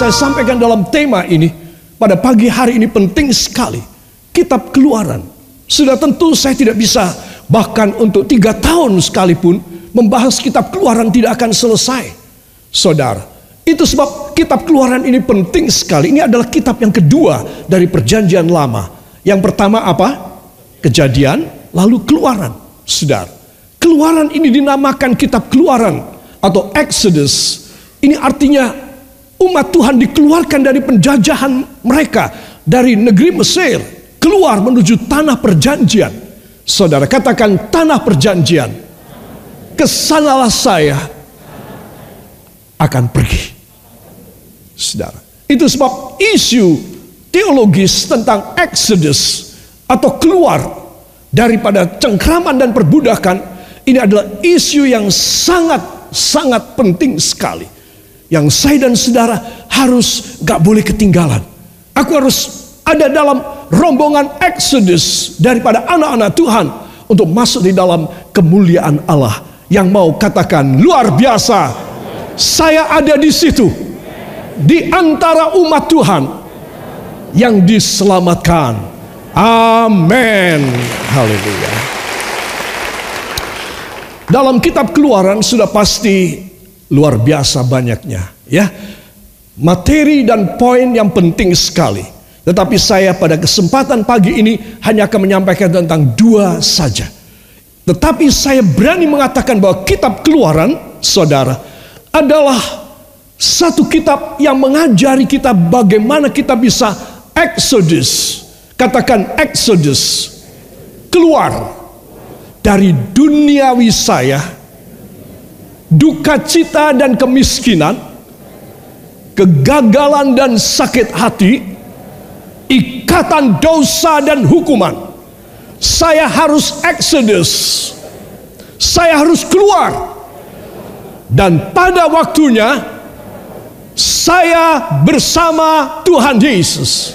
saya sampaikan dalam tema ini pada pagi hari ini penting sekali. Kitab keluaran. Sudah tentu saya tidak bisa bahkan untuk tiga tahun sekalipun membahas kitab keluaran tidak akan selesai. Saudara, itu sebab kitab keluaran ini penting sekali. Ini adalah kitab yang kedua dari perjanjian lama. Yang pertama apa? Kejadian, lalu keluaran. Saudara, keluaran ini dinamakan kitab keluaran atau Exodus. Ini artinya umat Tuhan dikeluarkan dari penjajahan mereka dari negeri Mesir keluar menuju tanah perjanjian. Saudara katakan tanah perjanjian. Ke sanalah saya akan pergi. Saudara, itu sebab isu teologis tentang Exodus atau keluar daripada cengkraman dan perbudakan ini adalah isu yang sangat sangat penting sekali. Yang saya dan saudara harus gak boleh ketinggalan. Aku harus ada dalam rombongan Exodus daripada anak-anak Tuhan untuk masuk di dalam kemuliaan Allah yang mau katakan luar biasa saya ada di situ di antara umat Tuhan yang diselamatkan. Amin. Haleluya. Dalam kitab Keluaran sudah pasti luar biasa banyaknya, ya. Materi dan poin yang penting sekali. Tetapi saya pada kesempatan pagi ini hanya akan menyampaikan tentang dua saja. Tetapi saya berani mengatakan bahwa kitab Keluaran, Saudara, adalah satu kitab yang mengajari kita bagaimana kita bisa exodus. Katakan exodus. Keluar dari duniawi saya, duka cita dan kemiskinan, kegagalan dan sakit hati, ikatan dosa dan hukuman. Saya harus exodus. Saya harus keluar dan pada waktunya saya bersama Tuhan Yesus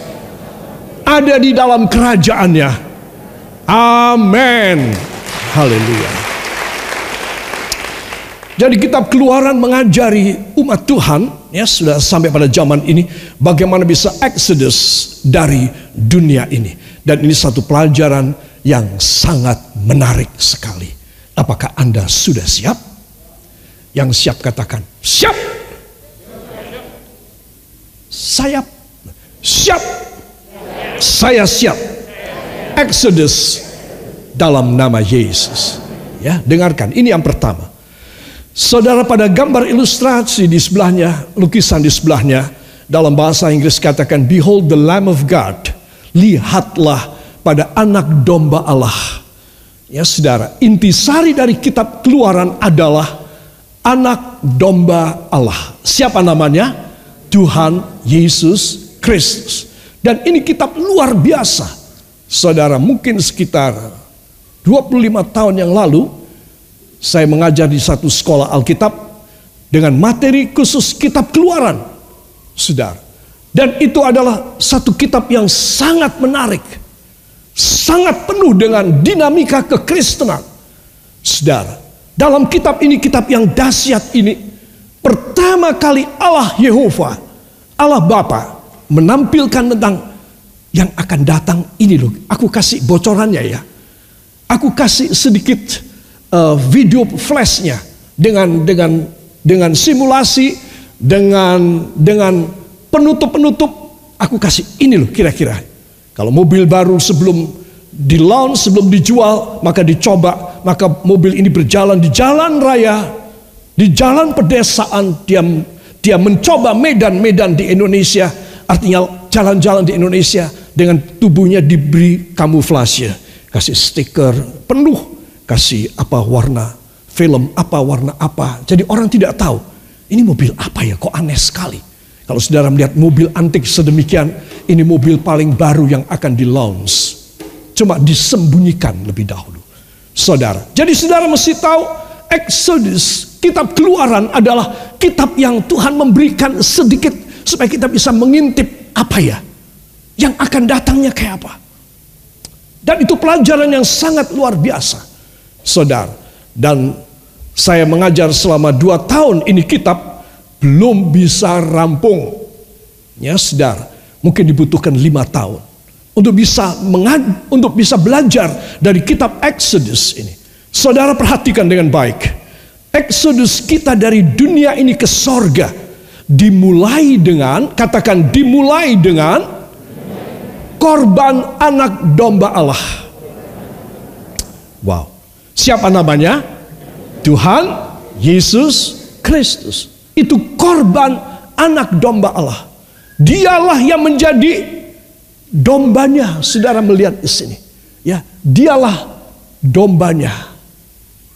ada di dalam kerajaannya. Amin. Haleluya. Jadi kitab keluaran mengajari umat Tuhan ya sudah sampai pada zaman ini bagaimana bisa exodus dari dunia ini. Dan ini satu pelajaran yang sangat menarik sekali. Apakah Anda sudah siap? Yang siap katakan, siap. Saya siap. Saya siap. Exodus dalam nama Yesus. Ya, dengarkan. Ini yang pertama. Saudara pada gambar ilustrasi di sebelahnya, lukisan di sebelahnya, dalam bahasa Inggris katakan, Behold the Lamb of God. Lihatlah pada anak domba Allah. Ya saudara, intisari dari kitab keluaran adalah anak domba Allah. Siapa namanya? Tuhan Yesus Kristus. Dan ini kitab luar biasa. Saudara, mungkin sekitar 25 tahun yang lalu saya mengajar di satu sekolah Alkitab dengan materi khusus kitab Keluaran. Saudara. Dan itu adalah satu kitab yang sangat menarik. Sangat penuh dengan dinamika kekristenan. Saudara, dalam kitab ini, kitab yang dahsyat ini, pertama kali Allah Yehova, Allah Bapa menampilkan tentang yang akan datang ini loh. Aku kasih bocorannya ya. Aku kasih sedikit uh, video flashnya dengan dengan dengan simulasi dengan dengan penutup-penutup. Aku kasih ini loh kira-kira. Kalau mobil baru sebelum di launch sebelum dijual, maka dicoba, maka mobil ini berjalan di jalan raya, di jalan pedesaan, dia dia mencoba medan-medan di Indonesia, artinya jalan-jalan di Indonesia dengan tubuhnya diberi kamuflase, kasih stiker penuh, kasih apa warna film apa warna apa, jadi orang tidak tahu ini mobil apa ya, kok aneh sekali. Kalau saudara melihat mobil antik sedemikian, ini mobil paling baru yang akan di launch cuma disembunyikan lebih dahulu. Saudara, jadi saudara mesti tahu Exodus, kitab keluaran adalah kitab yang Tuhan memberikan sedikit supaya kita bisa mengintip apa ya yang akan datangnya kayak apa. Dan itu pelajaran yang sangat luar biasa. Saudara, dan saya mengajar selama dua tahun ini kitab belum bisa rampung. Ya, saudara, mungkin dibutuhkan lima tahun untuk bisa mengad, untuk bisa belajar dari kitab Exodus ini. Saudara perhatikan dengan baik. Exodus kita dari dunia ini ke sorga dimulai dengan katakan dimulai dengan korban anak domba Allah. Wow. Siapa namanya? Tuhan Yesus Kristus. Itu korban anak domba Allah. Dialah yang menjadi dombanya. Saudara melihat di sini. Ya, dialah dombanya.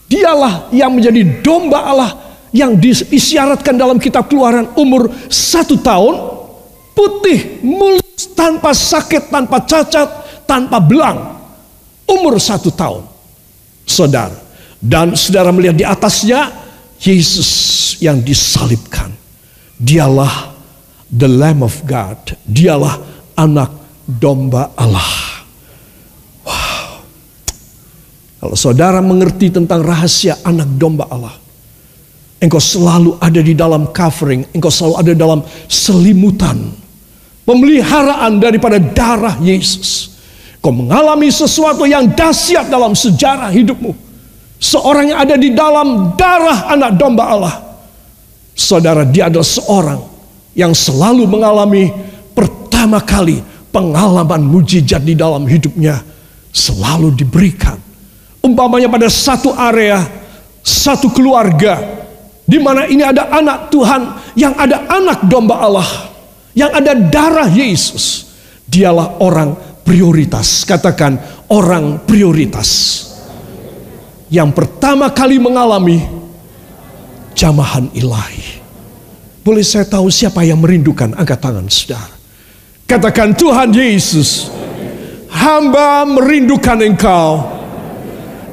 Dialah yang menjadi domba Allah yang disyaratkan dalam kitab keluaran umur satu tahun. Putih, mulus, tanpa sakit, tanpa cacat, tanpa belang. Umur satu tahun. Saudara. Dan saudara melihat di atasnya Yesus yang disalibkan. Dialah the Lamb of God. Dialah anak domba Allah. Wow. Kalau saudara mengerti tentang rahasia anak domba Allah. Engkau selalu ada di dalam covering. Engkau selalu ada dalam selimutan. Pemeliharaan daripada darah Yesus. Kau mengalami sesuatu yang dahsyat dalam sejarah hidupmu. Seorang yang ada di dalam darah anak domba Allah. Saudara, dia adalah seorang yang selalu mengalami pertama kali pengalaman mujizat di dalam hidupnya selalu diberikan. Umpamanya pada satu area, satu keluarga, di mana ini ada anak Tuhan, yang ada anak domba Allah, yang ada darah Yesus. Dialah orang prioritas. Katakan orang prioritas. Yang pertama kali mengalami jamahan ilahi. Boleh saya tahu siapa yang merindukan angkat tangan saudara. Katakan Tuhan Yesus. Hamba merindukan engkau.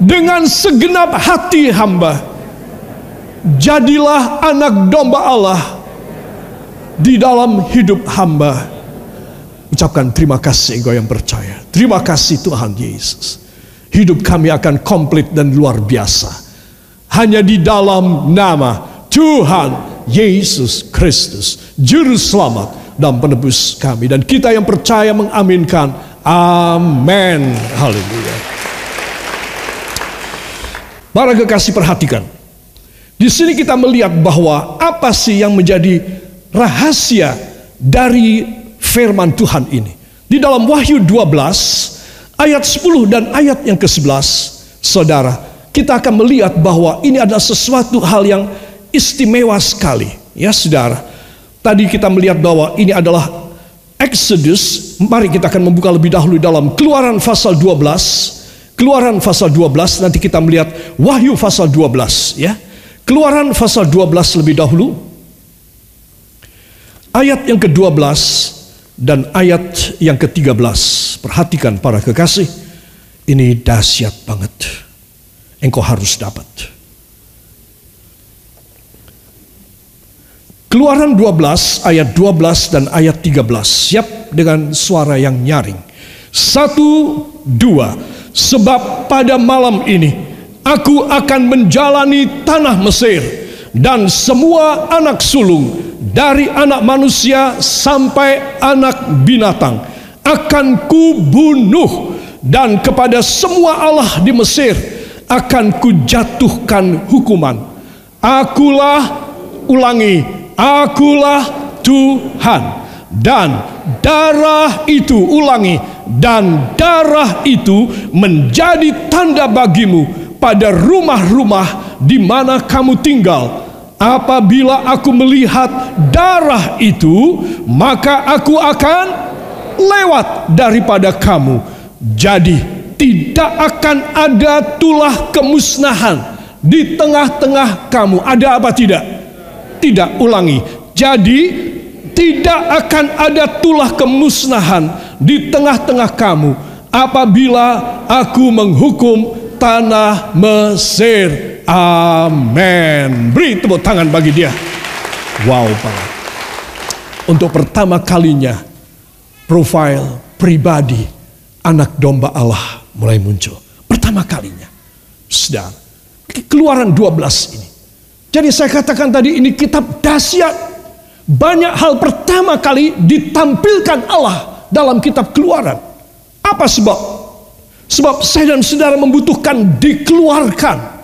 Dengan segenap hati hamba. Jadilah anak domba Allah. Di dalam hidup hamba. Ucapkan terima kasih engkau yang percaya. Terima kasih Tuhan Yesus. Hidup kami akan komplit dan luar biasa. Hanya di dalam nama Tuhan Yesus Kristus, Juru Selamat dan Penebus kami. Dan kita yang percaya mengaminkan. Amin. Haleluya. Para kekasih perhatikan. Di sini kita melihat bahwa apa sih yang menjadi rahasia dari firman Tuhan ini. Di dalam Wahyu 12 ayat 10 dan ayat yang ke-11, Saudara, kita akan melihat bahwa ini adalah sesuatu hal yang istimewa sekali. Ya saudara, tadi kita melihat bahwa ini adalah Exodus. Mari kita akan membuka lebih dahulu dalam keluaran pasal 12. Keluaran pasal 12, nanti kita melihat Wahyu pasal 12. ya. Keluaran pasal 12 lebih dahulu. Ayat yang ke-12 dan ayat yang ke-13. Perhatikan para kekasih. Ini dahsyat banget. Engkau harus dapat. Keluaran 12 ayat 12 dan ayat 13. Siap dengan suara yang nyaring. Satu, dua. Sebab pada malam ini aku akan menjalani tanah Mesir dan semua anak sulung dari anak manusia sampai anak binatang akan kubunuh dan kepada semua Allah di Mesir akan kujatuhkan hukuman. Akulah ulangi Akulah Tuhan dan darah itu ulangi dan darah itu menjadi tanda bagimu pada rumah-rumah di mana kamu tinggal. Apabila aku melihat darah itu, maka aku akan lewat daripada kamu. Jadi, tidak akan ada tulah kemusnahan di tengah-tengah kamu. Ada apa tidak? tidak ulangi. Jadi tidak akan ada tulah kemusnahan di tengah-tengah kamu apabila aku menghukum tanah Mesir. Amin. Beri tepuk tangan bagi dia. Wow banget. Untuk pertama kalinya profil pribadi anak domba Allah mulai muncul. Pertama kalinya. Sedang keluaran 12 ini. Jadi saya katakan tadi ini kitab dahsyat. banyak hal pertama kali ditampilkan Allah dalam kitab keluaran. Apa sebab? Sebab saya dan saudara membutuhkan dikeluarkan.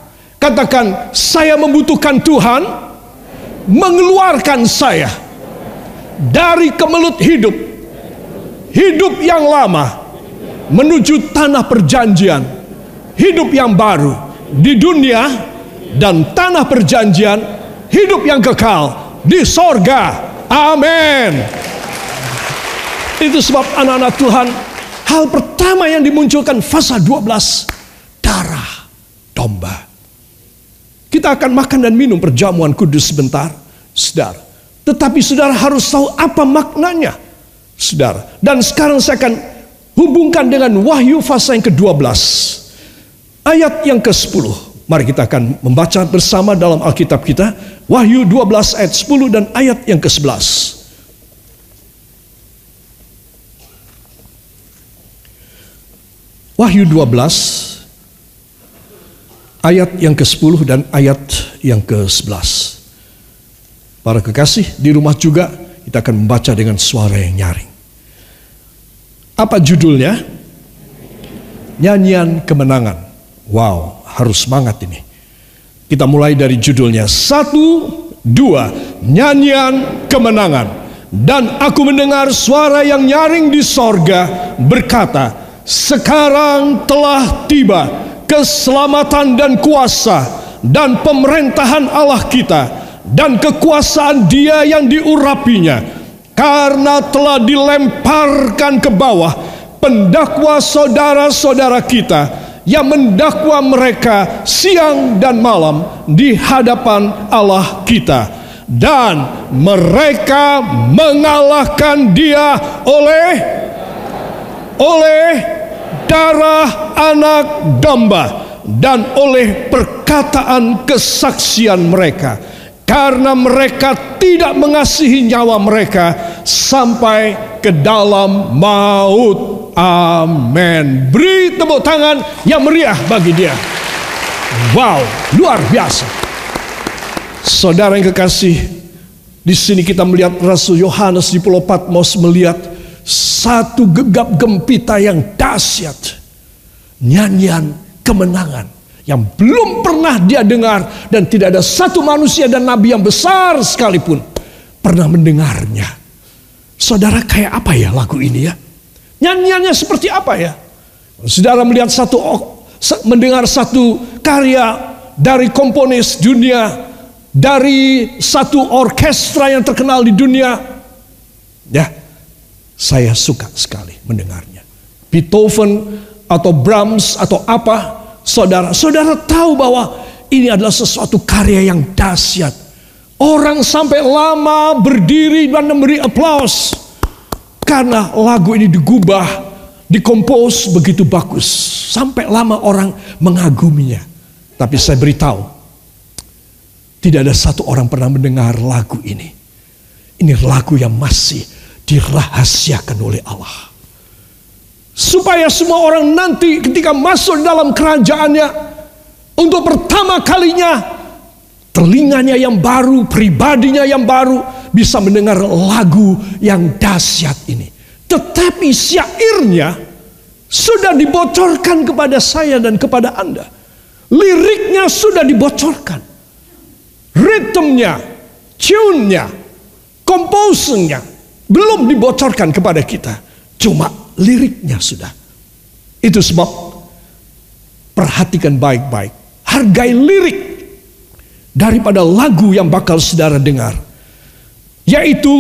Katakan, saya membutuhkan Tuhan mengeluarkan saya dari kemelut hidup. Hidup yang lama menuju tanah perjanjian. Hidup yang baru di dunia dan tanah perjanjian. Hidup yang kekal di sorga. Amin. Itu sebab anak-anak Tuhan, hal pertama yang dimunculkan fasa 12, darah domba. Kita akan makan dan minum perjamuan kudus sebentar, saudara. Tetapi saudara harus tahu apa maknanya, saudara. Dan sekarang saya akan hubungkan dengan wahyu fasa yang ke-12. Ayat yang ke-10. Mari kita akan membaca bersama dalam Alkitab kita Wahyu 12 ayat 10 dan ayat yang ke-11. Wahyu 12 ayat yang ke-10 dan ayat yang ke-11. Para kekasih di rumah juga kita akan membaca dengan suara yang nyaring. Apa judulnya? Nyanyian kemenangan. Wow, harus semangat ini. Kita mulai dari judulnya. Satu, dua, nyanyian kemenangan. Dan aku mendengar suara yang nyaring di sorga berkata, sekarang telah tiba keselamatan dan kuasa dan pemerintahan Allah kita dan kekuasaan dia yang diurapinya karena telah dilemparkan ke bawah pendakwa saudara-saudara kita yang mendakwa mereka siang dan malam di hadapan Allah kita. Dan mereka mengalahkan dia oleh oleh darah anak domba dan oleh perkataan kesaksian mereka karena mereka tidak mengasihi nyawa mereka sampai ke dalam maut Amin. Beri tepuk tangan yang meriah bagi dia. Wow, luar biasa. Saudara yang kekasih, di sini kita melihat Rasul Yohanes di Pulau Patmos melihat satu gegap gempita yang dahsyat. Nyanyian kemenangan yang belum pernah dia dengar dan tidak ada satu manusia dan nabi yang besar sekalipun pernah mendengarnya. Saudara kayak apa ya lagu ini ya? Nyanyiannya seperti apa ya? Saudara melihat satu mendengar satu karya dari komponis dunia, dari satu orkestra yang terkenal di dunia. Ya, saya suka sekali mendengarnya. Beethoven atau Brahms atau apa, saudara, saudara tahu bahwa ini adalah sesuatu karya yang dahsyat. Orang sampai lama berdiri dan memberi aplaus. Karena lagu ini digubah, dikompos begitu bagus. Sampai lama orang mengaguminya. Tapi saya beritahu, tidak ada satu orang pernah mendengar lagu ini. Ini lagu yang masih dirahasiakan oleh Allah. Supaya semua orang nanti ketika masuk dalam kerajaannya, untuk pertama kalinya telinganya yang baru, pribadinya yang baru, bisa mendengar lagu yang dahsyat ini. Tetapi syairnya sudah dibocorkan kepada saya dan kepada Anda. Liriknya sudah dibocorkan. Ritmenya, tune-nya, komposenya belum dibocorkan kepada kita. Cuma liriknya sudah. Itu sebab perhatikan baik-baik. Hargai lirik daripada lagu yang bakal saudara dengar. Yaitu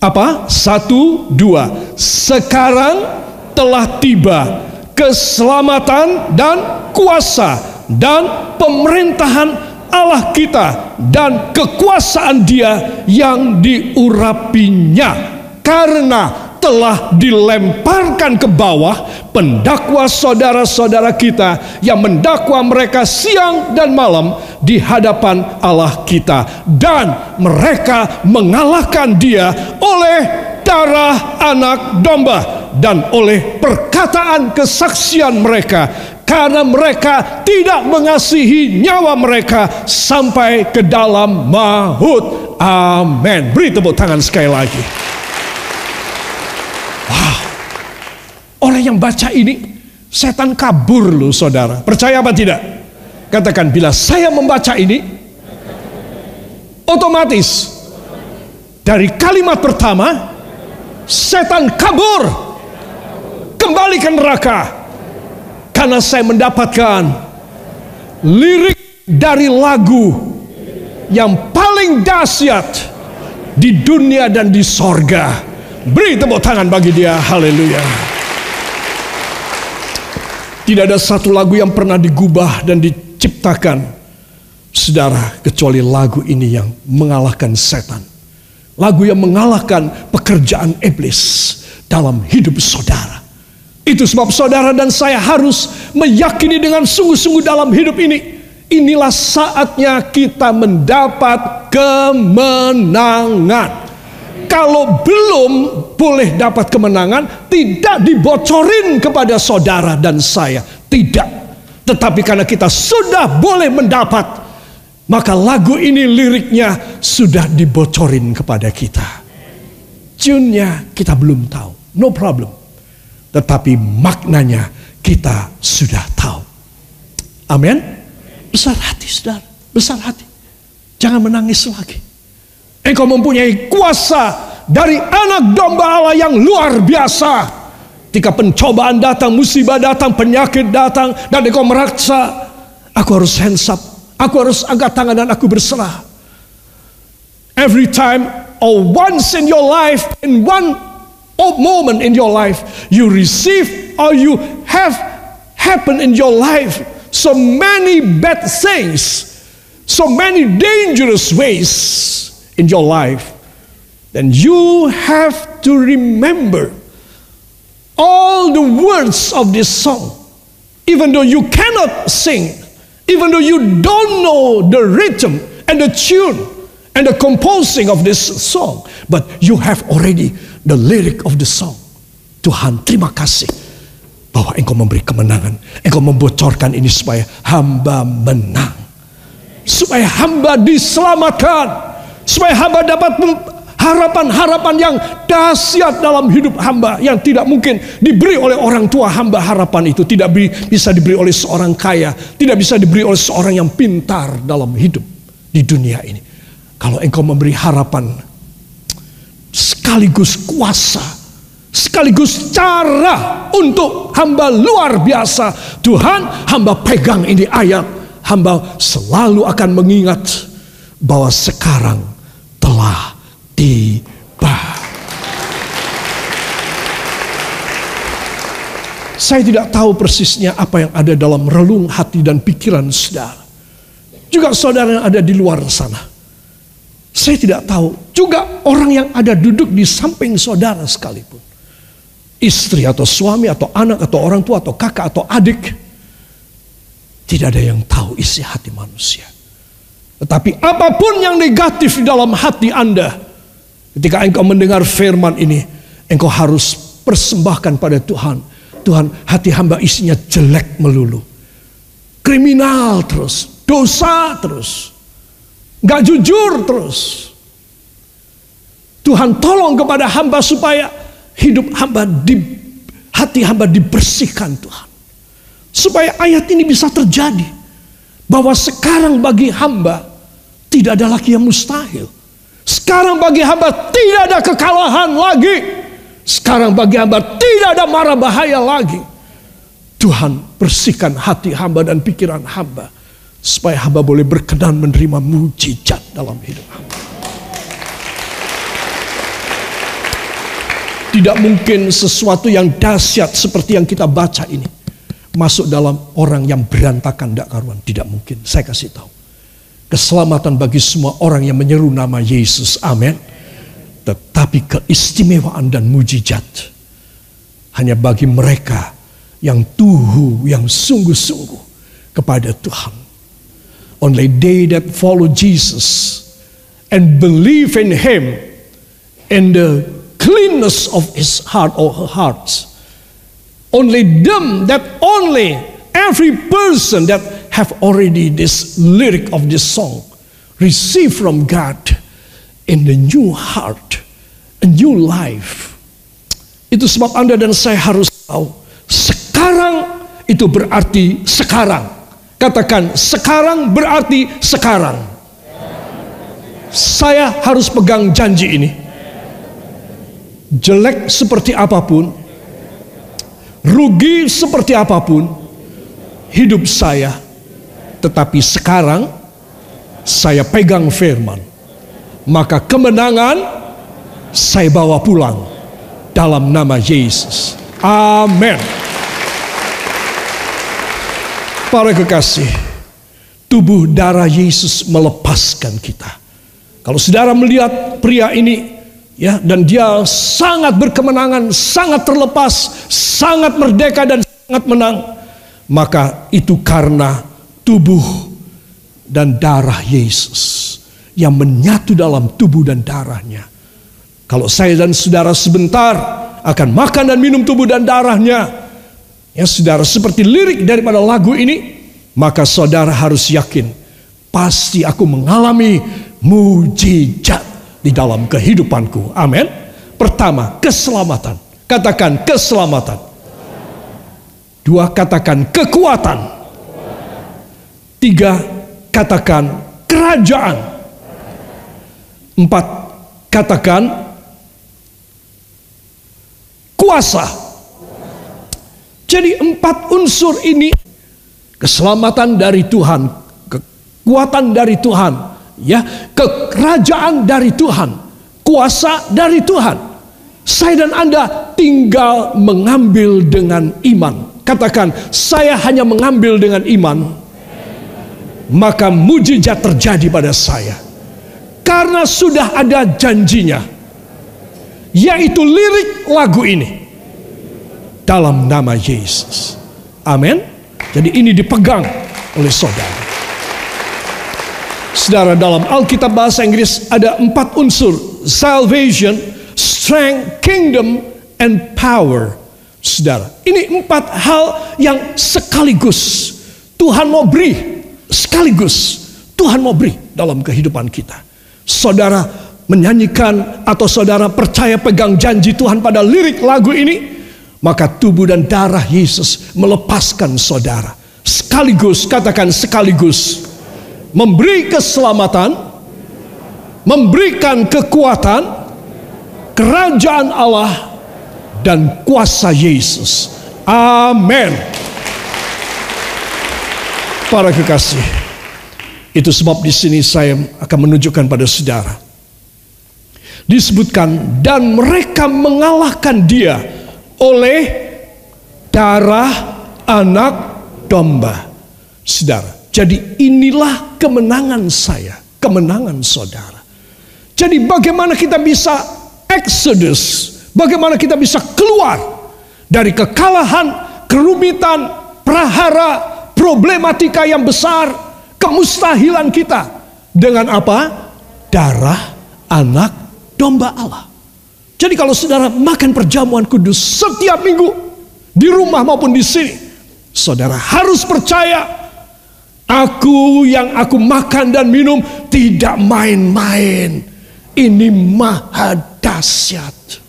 apa? Satu, dua. Sekarang telah tiba keselamatan dan kuasa dan pemerintahan Allah kita dan kekuasaan dia yang diurapinya. Karena telah dilemparkan ke bawah pendakwa saudara-saudara kita yang mendakwa mereka siang dan malam di hadapan Allah kita dan mereka mengalahkan dia oleh darah anak domba dan oleh perkataan kesaksian mereka karena mereka tidak mengasihi nyawa mereka sampai ke dalam maut. Amin. Beri tepuk tangan sekali lagi. Wow. Oleh yang baca ini, setan kabur loh saudara. Percaya apa tidak? Katakan bila saya membaca ini, otomatis dari kalimat pertama, setan kabur kembali ke neraka karena saya mendapatkan lirik dari lagu yang paling dahsyat di dunia dan di sorga. Beri tepuk tangan bagi dia. Haleluya. Tidak ada satu lagu yang pernah digubah dan diciptakan saudara kecuali lagu ini yang mengalahkan setan. Lagu yang mengalahkan pekerjaan iblis dalam hidup saudara. Itu sebab saudara dan saya harus meyakini dengan sungguh-sungguh dalam hidup ini. Inilah saatnya kita mendapat kemenangan. Kalau belum boleh dapat kemenangan, tidak dibocorin kepada saudara dan saya. Tidak. Tetapi karena kita sudah boleh mendapat, maka lagu ini liriknya sudah dibocorin kepada kita. Tune-nya kita belum tahu. No problem tetapi maknanya kita sudah tahu. Amin. Besar hati, saudara. Besar hati. Jangan menangis lagi. Engkau mempunyai kuasa dari anak domba Allah yang luar biasa. Ketika pencobaan datang, musibah datang, penyakit datang, dan engkau merasa, aku harus hands up, aku harus angkat tangan dan aku berserah. Every time or once in your life, in one moment in your life you receive or you have happened in your life so many bad things, so many dangerous ways in your life, then you have to remember all the words of this song. Even though you cannot sing, even though you don't know the rhythm and the tune and the composing of this song, but you have already the lyric of the song. Tuhan terima kasih bahwa engkau memberi kemenangan. Engkau membocorkan ini supaya hamba menang. Supaya hamba diselamatkan. Supaya hamba dapat harapan-harapan yang dahsyat dalam hidup hamba yang tidak mungkin diberi oleh orang tua hamba harapan itu tidak bisa diberi oleh seorang kaya, tidak bisa diberi oleh seorang yang pintar dalam hidup di dunia ini. Kalau engkau memberi harapan sekaligus kuasa, sekaligus cara untuk hamba luar biasa. Tuhan, hamba pegang ini ayat, hamba selalu akan mengingat bahwa sekarang telah tiba. Saya tidak tahu persisnya apa yang ada dalam relung hati dan pikiran saudara. Juga saudara yang ada di luar sana. Saya tidak tahu. Juga orang yang ada duduk di samping saudara sekalipun. Istri atau suami atau anak atau orang tua atau kakak atau adik. Tidak ada yang tahu isi hati manusia. Tetapi apa pun yang negatif di dalam hati Anda. Ketika engkau mendengar firman ini. Engkau harus persembahkan pada Tuhan. Tuhan hati hamba isinya jelek melulu. Kriminal terus. Dosa terus Gak jujur terus. Tuhan tolong kepada hamba supaya hidup hamba di hati hamba dibersihkan Tuhan. Supaya ayat ini bisa terjadi. Bahwa sekarang bagi hamba tidak ada lagi yang mustahil. Sekarang bagi hamba tidak ada kekalahan lagi. Sekarang bagi hamba tidak ada marah bahaya lagi. Tuhan bersihkan hati hamba dan pikiran hamba supaya hamba boleh berkenan menerima mujizat dalam hidup hamba. Tidak mungkin sesuatu yang dahsyat seperti yang kita baca ini masuk dalam orang yang berantakan tidak karuan. Tidak mungkin. Saya kasih tahu. Keselamatan bagi semua orang yang menyeru nama Yesus. Amin. Tetapi keistimewaan dan mujizat hanya bagi mereka yang tuhu, yang sungguh-sungguh kepada Tuhan. Only they that follow Jesus and believe in Him in the cleanness of His heart or her hearts. Only them that only every person that have already this lyric of this song receive from God in the new heart, a new life. Itu sebab Anda dan saya harus tahu sekarang itu berarti sekarang. Katakan sekarang berarti sekarang. Saya harus pegang janji ini. Jelek seperti apa pun, rugi seperti apa pun, hidup saya, tetapi sekarang saya pegang firman, maka kemenangan saya bawa pulang dalam nama Yesus. Amin. Para kekasih, tubuh darah Yesus melepaskan kita. Kalau saudara melihat pria ini, ya, dan dia sangat berkemenangan, sangat terlepas, sangat merdeka dan sangat menang, maka itu karena tubuh dan darah Yesus yang menyatu dalam tubuh dan darahnya. Kalau saya dan saudara sebentar akan makan dan minum tubuh dan darahnya, Ya saudara, seperti lirik daripada lagu ini, maka saudara harus yakin, pasti aku mengalami mujizat di dalam kehidupanku. Amin. Pertama, keselamatan. Katakan keselamatan. Dua, katakan kekuatan. Tiga, katakan kerajaan. Empat, katakan kuasa. Jadi empat unsur ini keselamatan dari Tuhan, kekuatan dari Tuhan, ya, kerajaan dari Tuhan, kuasa dari Tuhan. Saya dan Anda tinggal mengambil dengan iman. Katakan, saya hanya mengambil dengan iman. Maka mujizat terjadi pada saya. Karena sudah ada janjinya. Yaitu lirik lagu ini dalam nama Yesus. Amin. Jadi ini dipegang oleh saudara. Saudara dalam Alkitab bahasa Inggris ada empat unsur. Salvation, strength, kingdom, and power. Saudara, ini empat hal yang sekaligus Tuhan mau beri. Sekaligus Tuhan mau beri dalam kehidupan kita. Saudara menyanyikan atau saudara percaya pegang janji Tuhan pada lirik lagu ini, maka tubuh dan darah Yesus melepaskan saudara. Sekaligus, katakan sekaligus. Memberi keselamatan, memberikan kekuatan, kerajaan Allah, dan kuasa Yesus. Amin. Para kekasih, itu sebab di sini saya akan menunjukkan pada saudara. Disebutkan dan mereka mengalahkan dia oleh darah anak domba. Saudara, jadi inilah kemenangan saya, kemenangan saudara. Jadi bagaimana kita bisa exodus, bagaimana kita bisa keluar dari kekalahan, kerumitan, prahara, problematika yang besar, kemustahilan kita dengan apa? Darah anak domba Allah. Jadi kalau saudara makan perjamuan kudus setiap minggu di rumah maupun di sini, saudara harus percaya aku yang aku makan dan minum tidak main-main. Ini maha dahsyat.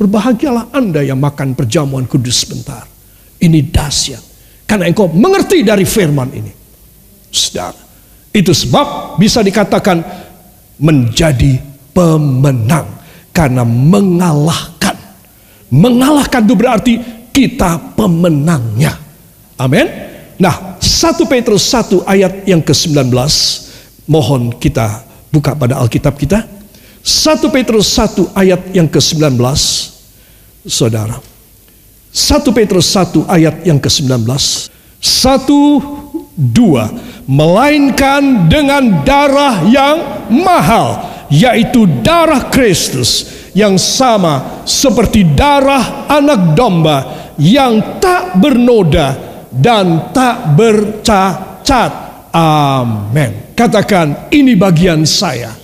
Berbahagialah Anda yang makan perjamuan kudus sebentar. Ini dahsyat. Karena engkau mengerti dari firman ini. Saudara, itu sebab bisa dikatakan menjadi pemenang karena mengalahkan. Mengalahkan itu berarti kita pemenangnya. Amin. Nah, 1 Petrus 1 ayat yang ke-19 mohon kita buka pada Alkitab kita. 1 Petrus 1 ayat yang ke-19 Saudara. 1 Petrus 1 ayat yang ke-19 satu dua melainkan dengan darah yang mahal yaitu darah Kristus yang sama seperti darah anak domba yang tak bernoda dan tak bercacat. Amin. Katakan ini bagian saya.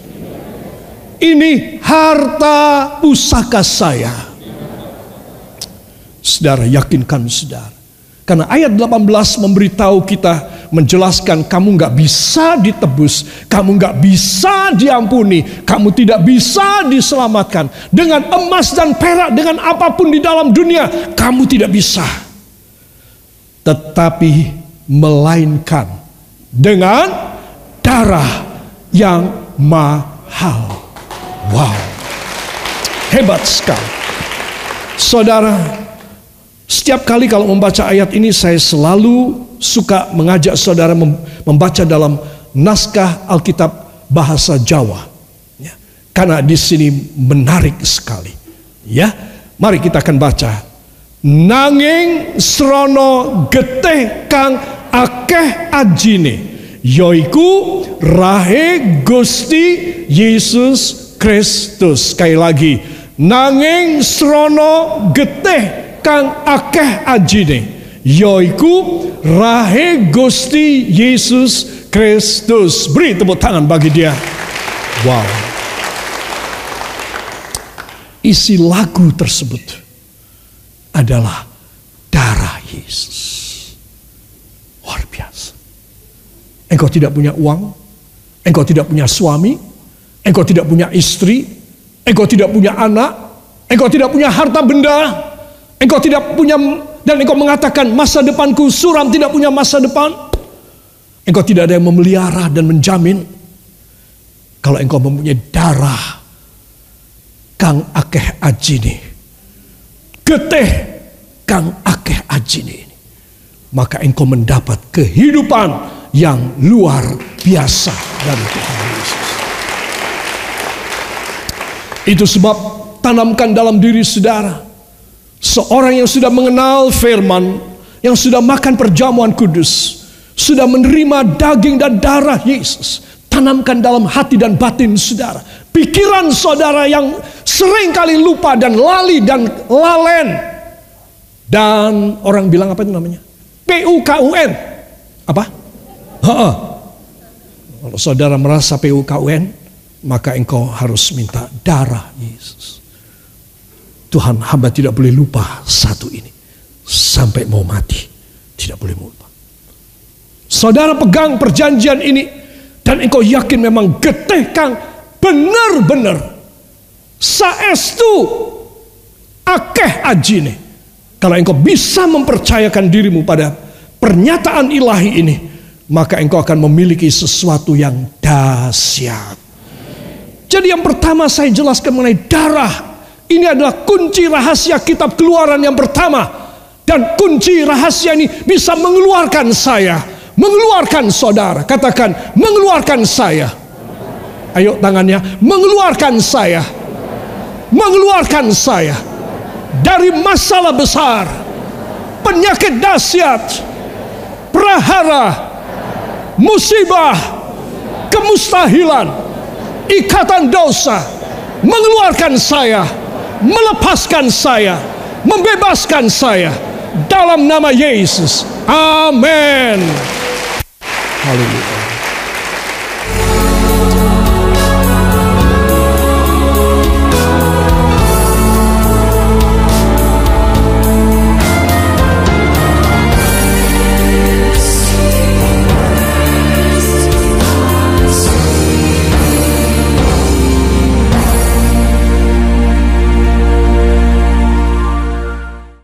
Ini harta pusaka saya. Saudara yakinkan saudara. Karena ayat 18 memberitahu kita menjelaskan kamu nggak bisa ditebus, kamu nggak bisa diampuni, kamu tidak bisa diselamatkan dengan emas dan perak, dengan apa pun di dalam dunia, kamu tidak bisa. Tetapi melainkan dengan darah yang mahal. Wow, hebat sekali, saudara. Setiap kali kalau membaca ayat ini, saya selalu suka mengajak saudara membaca dalam naskah Alkitab bahasa Jawa. Ya. Karena di sini menarik sekali. Ya, mari kita akan baca. Nanging srono geteh kang akeh ajine yoiku rahe Gusti Yesus Kristus. Sekali lagi, nanging srono geteh kang akeh ajine Yoiku rahe Gusti Yesus Kristus. Beri tepuk tangan bagi dia. Wow. Isi lagu tersebut adalah darah Yesus. Luar biasa. Engkau tidak punya uang, engkau tidak punya suami, engkau tidak punya istri, engkau tidak punya anak, engkau tidak punya harta benda, engkau tidak punya dan engkau mengatakan masa depanku suram tidak punya masa depan. Engkau tidak ada yang memelihara dan menjamin. Kalau engkau mempunyai darah kang akeh ajini. Geteh kang akeh ajini ini. Maka engkau mendapat kehidupan yang luar biasa dari Tuhan Yesus. Itu sebab tanamkan dalam diri saudara Seorang yang sudah mengenal firman, yang sudah makan perjamuan kudus, sudah menerima daging dan darah Yesus, tanamkan dalam hati dan batin saudara. Pikiran saudara yang sering kali lupa dan lali dan lalen. Dan orang bilang apa itu namanya? PUKUN. Apa? Ha -ha. Kalau saudara merasa PUKUN, maka engkau harus minta darah Yesus. Tuhan hamba tidak boleh lupa satu ini. Sampai mau mati. Tidak boleh lupa. Saudara pegang perjanjian ini. Dan engkau yakin memang getih kang benar-benar. Saestu akeh ajine. Kalau engkau bisa mempercayakan dirimu pada pernyataan ilahi ini. Maka engkau akan memiliki sesuatu yang dahsyat. Jadi yang pertama saya jelaskan mengenai darah ini adalah kunci rahasia kitab keluaran yang pertama. Dan kunci rahasia ini bisa mengeluarkan saya. Mengeluarkan saudara. Katakan, mengeluarkan saya. Ayo tangannya, mengeluarkan saya. Mengeluarkan saya. Dari masalah besar. Penyakit dahsyat. Prahara. Musibah. Kemustahilan. Ikatan dosa. Mengeluarkan saya melepaskan saya, membebaskan saya dalam nama Yesus. Amin. Haleluya.